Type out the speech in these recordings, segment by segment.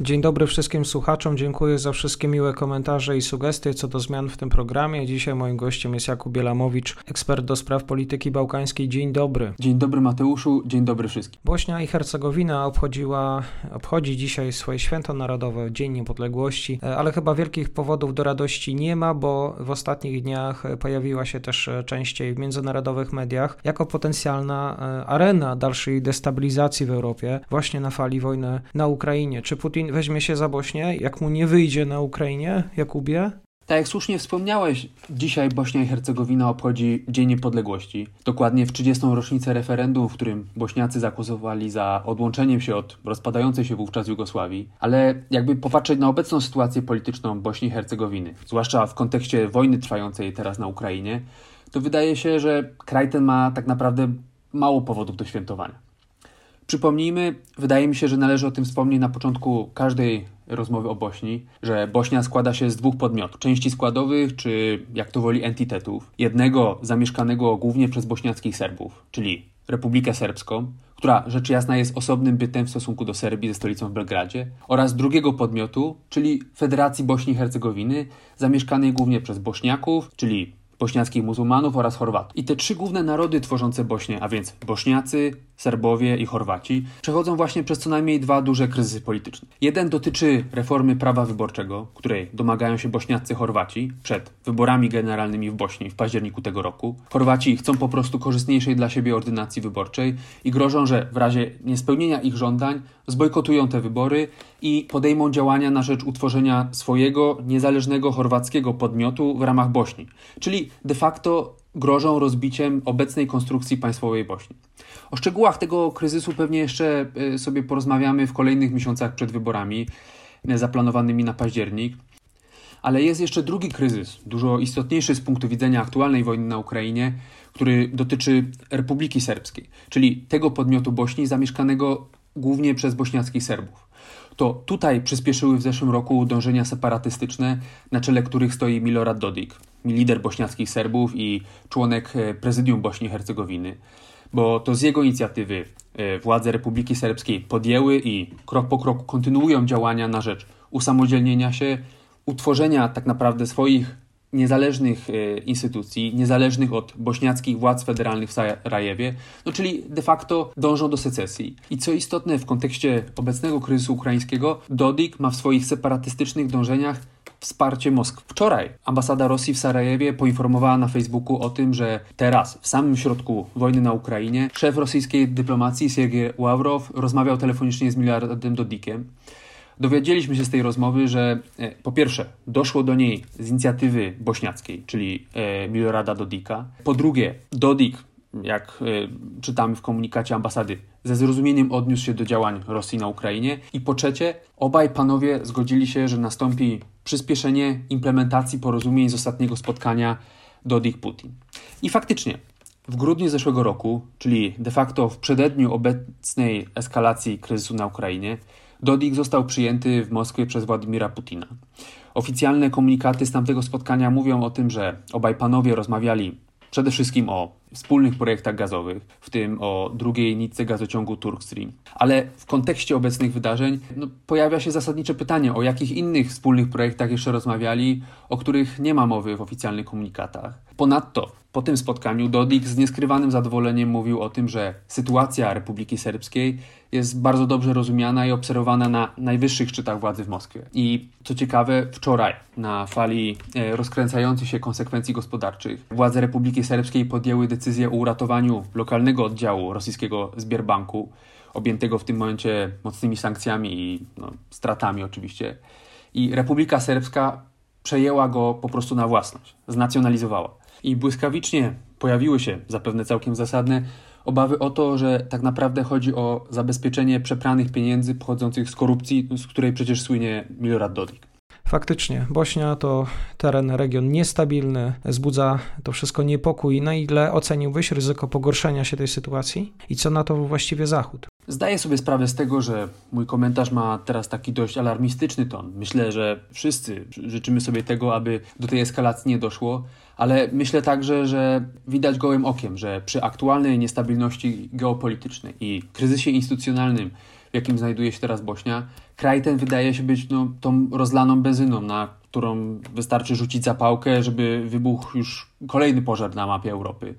Dzień dobry wszystkim słuchaczom. Dziękuję za wszystkie miłe komentarze i sugestie co do zmian w tym programie. Dzisiaj moim gościem jest Jakub Bielamowicz, ekspert do spraw polityki bałkańskiej. Dzień dobry. Dzień dobry Mateuszu, dzień dobry wszystkim. Bośnia i Hercegowina obchodziła, obchodzi dzisiaj swoje święto narodowe, Dzień Niepodległości, ale chyba wielkich powodów do radości nie ma, bo w ostatnich dniach pojawiła się też częściej w międzynarodowych mediach jako potencjalna e, arena dalszej destabilizacji w Europie, właśnie na fali wojny na Ukrainie. Czy Putin Weźmie się za Bośnię, jak mu nie wyjdzie na Ukrainie, Jakubie? Tak jak słusznie wspomniałeś, dzisiaj Bośnia i Hercegowina obchodzi Dzień Niepodległości. Dokładnie w 30. rocznicę referendum, w którym Bośniacy zagłosowali za odłączeniem się od rozpadającej się wówczas Jugosławii. Ale jakby popatrzeć na obecną sytuację polityczną Bośni i Hercegowiny, zwłaszcza w kontekście wojny trwającej teraz na Ukrainie, to wydaje się, że kraj ten ma tak naprawdę mało powodów do świętowania. Przypomnijmy, wydaje mi się, że należy o tym wspomnieć na początku każdej rozmowy o Bośni, że Bośnia składa się z dwóch podmiotów, części składowych, czy jak to woli entitetów. Jednego zamieszkanego głównie przez bośniackich Serbów, czyli Republikę Serbską, która rzecz jasna jest osobnym bytem w stosunku do Serbii ze stolicą w Belgradzie, oraz drugiego podmiotu, czyli Federacji Bośni i Hercegowiny, zamieszkanej głównie przez Bośniaków, czyli bośniackich muzułmanów oraz Chorwatów. I te trzy główne narody tworzące Bośnię, a więc Bośniacy, Serbowie i Chorwaci, przechodzą właśnie przez co najmniej dwa duże kryzysy polityczne. Jeden dotyczy reformy prawa wyborczego, której domagają się bośniacy Chorwaci przed wyborami generalnymi w Bośni w październiku tego roku. Chorwaci chcą po prostu korzystniejszej dla siebie ordynacji wyborczej i grożą, że w razie niespełnienia ich żądań zbojkotują te wybory i podejmą działania na rzecz utworzenia swojego niezależnego chorwackiego podmiotu w ramach Bośni, czyli de facto grożą rozbiciem obecnej konstrukcji państwowej Bośni. O szczegółach tego kryzysu pewnie jeszcze y, sobie porozmawiamy w kolejnych miesiącach przed wyborami y, zaplanowanymi na październik. Ale jest jeszcze drugi kryzys, dużo istotniejszy z punktu widzenia aktualnej wojny na Ukrainie, który dotyczy Republiki Serbskiej, czyli tego podmiotu Bośni zamieszkanego głównie przez bośniackich Serbów. To tutaj przyspieszyły w zeszłym roku dążenia separatystyczne, na czele których stoi Milorad Dodik, lider bośniackich Serbów i członek e, prezydium Bośni i Hercegowiny, bo to z jego inicjatywy e, władze Republiki Serbskiej podjęły i krok po kroku kontynuują działania na rzecz usamodzielnienia się, utworzenia tak naprawdę swoich niezależnych e, instytucji, niezależnych od bośniackich władz federalnych w Sarajewie, no czyli de facto dążą do secesji. I co istotne w kontekście obecnego kryzysu ukraińskiego, Dodik ma w swoich separatystycznych dążeniach wsparcie Moskwy. Wczoraj ambasada Rosji w Sarajewie poinformowała na Facebooku o tym, że teraz, w samym środku wojny na Ukrainie, szef rosyjskiej dyplomacji Sergiej Ławrow rozmawiał telefonicznie z miliardem Dodikiem. Dowiedzieliśmy się z tej rozmowy, że e, po pierwsze doszło do niej z inicjatywy bośniackiej, czyli e, Milorada Dodika. Po drugie, Dodik, jak e, czytamy w komunikacie ambasady, ze zrozumieniem odniósł się do działań Rosji na Ukrainie. I po trzecie, obaj panowie zgodzili się, że nastąpi przyspieszenie implementacji porozumień z ostatniego spotkania Dodik-Putin. I faktycznie, w grudniu zeszłego roku, czyli de facto w przededniu obecnej eskalacji kryzysu na Ukrainie, Dodik został przyjęty w Moskwie przez Władimira Putina. Oficjalne komunikaty z tamtego spotkania mówią o tym, że obaj panowie rozmawiali przede wszystkim o wspólnych projektach gazowych, w tym o drugiej nitce gazociągu Turkstream. Ale w kontekście obecnych wydarzeń no, pojawia się zasadnicze pytanie, o jakich innych wspólnych projektach jeszcze rozmawiali, o których nie ma mowy w oficjalnych komunikatach. Ponadto po tym spotkaniu Dodik z nieskrywanym zadowoleniem mówił o tym, że sytuacja Republiki Serbskiej jest bardzo dobrze rozumiana i obserwowana na najwyższych szczytach władzy w Moskwie. I co ciekawe, wczoraj na fali e, rozkręcających się konsekwencji gospodarczych władze Republiki Serbskiej podjęły decyzję o uratowaniu lokalnego oddziału rosyjskiego Zbierbanku, objętego w tym momencie mocnymi sankcjami i no, stratami oczywiście. I Republika Serbska przejęła go po prostu na własność, znacjonalizowała i błyskawicznie pojawiły się, zapewne całkiem zasadne, obawy o to, że tak naprawdę chodzi o zabezpieczenie przepranych pieniędzy pochodzących z korupcji, z której przecież słynie Milorad Dodik. Faktycznie, Bośnia to teren, region niestabilny, wzbudza to wszystko niepokój. Na ile oceniłbyś ryzyko pogorszenia się tej sytuacji i co na to właściwie Zachód? Zdaję sobie sprawę z tego, że mój komentarz ma teraz taki dość alarmistyczny ton. Myślę, że wszyscy życzymy sobie tego, aby do tej eskalacji nie doszło, ale myślę także, że widać gołym okiem, że przy aktualnej niestabilności geopolitycznej i kryzysie instytucjonalnym, w jakim znajduje się teraz Bośnia, kraj ten wydaje się być no, tą rozlaną benzyną, na którą wystarczy rzucić zapałkę, żeby wybuchł już kolejny pożar na mapie Europy.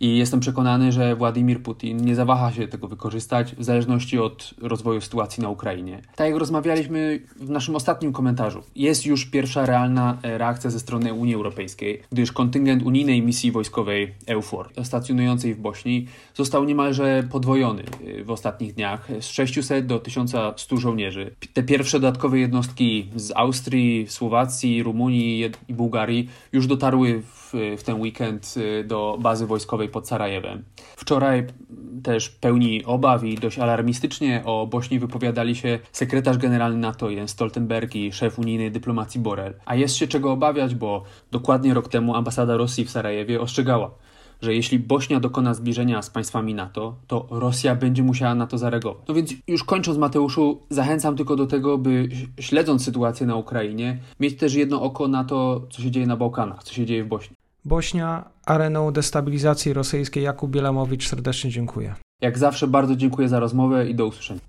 I jestem przekonany, że Władimir Putin nie zawaha się tego wykorzystać w zależności od rozwoju sytuacji na Ukrainie. Tak jak rozmawialiśmy w naszym ostatnim komentarzu, jest już pierwsza realna e, reakcja ze strony Unii Europejskiej, gdyż kontyngent unijnej misji wojskowej EUFOR stacjonującej w Bośni został niemalże podwojony e, w ostatnich dniach z 600 do 1100 żołnierzy. Te pierwsze dodatkowe jednostki z Austrii, Słowacji, Rumunii i Bułgarii już dotarły w, w ten weekend e, do bazy wojskowej pod Sarajewem. Wczoraj też pełni obaw i dość alarmistycznie o Bośni wypowiadali się sekretarz generalny NATO Jens Stoltenberg i szef unijnej dyplomacji Borrell. A jest się czego obawiać, bo dokładnie rok temu ambasada Rosji w Sarajewie ostrzegała, że jeśli Bośnia dokona zbliżenia z państwami NATO, to Rosja będzie musiała na to zareagować. No więc już kończąc Mateuszu, zachęcam tylko do tego, by śledząc sytuację na Ukrainie, mieć też jedno oko na to, co się dzieje na Bałkanach, co się dzieje w Bośni. Bośnia areną destabilizacji rosyjskiej. Jakub Bielamowicz, serdecznie dziękuję. Jak zawsze bardzo dziękuję za rozmowę i do usłyszenia.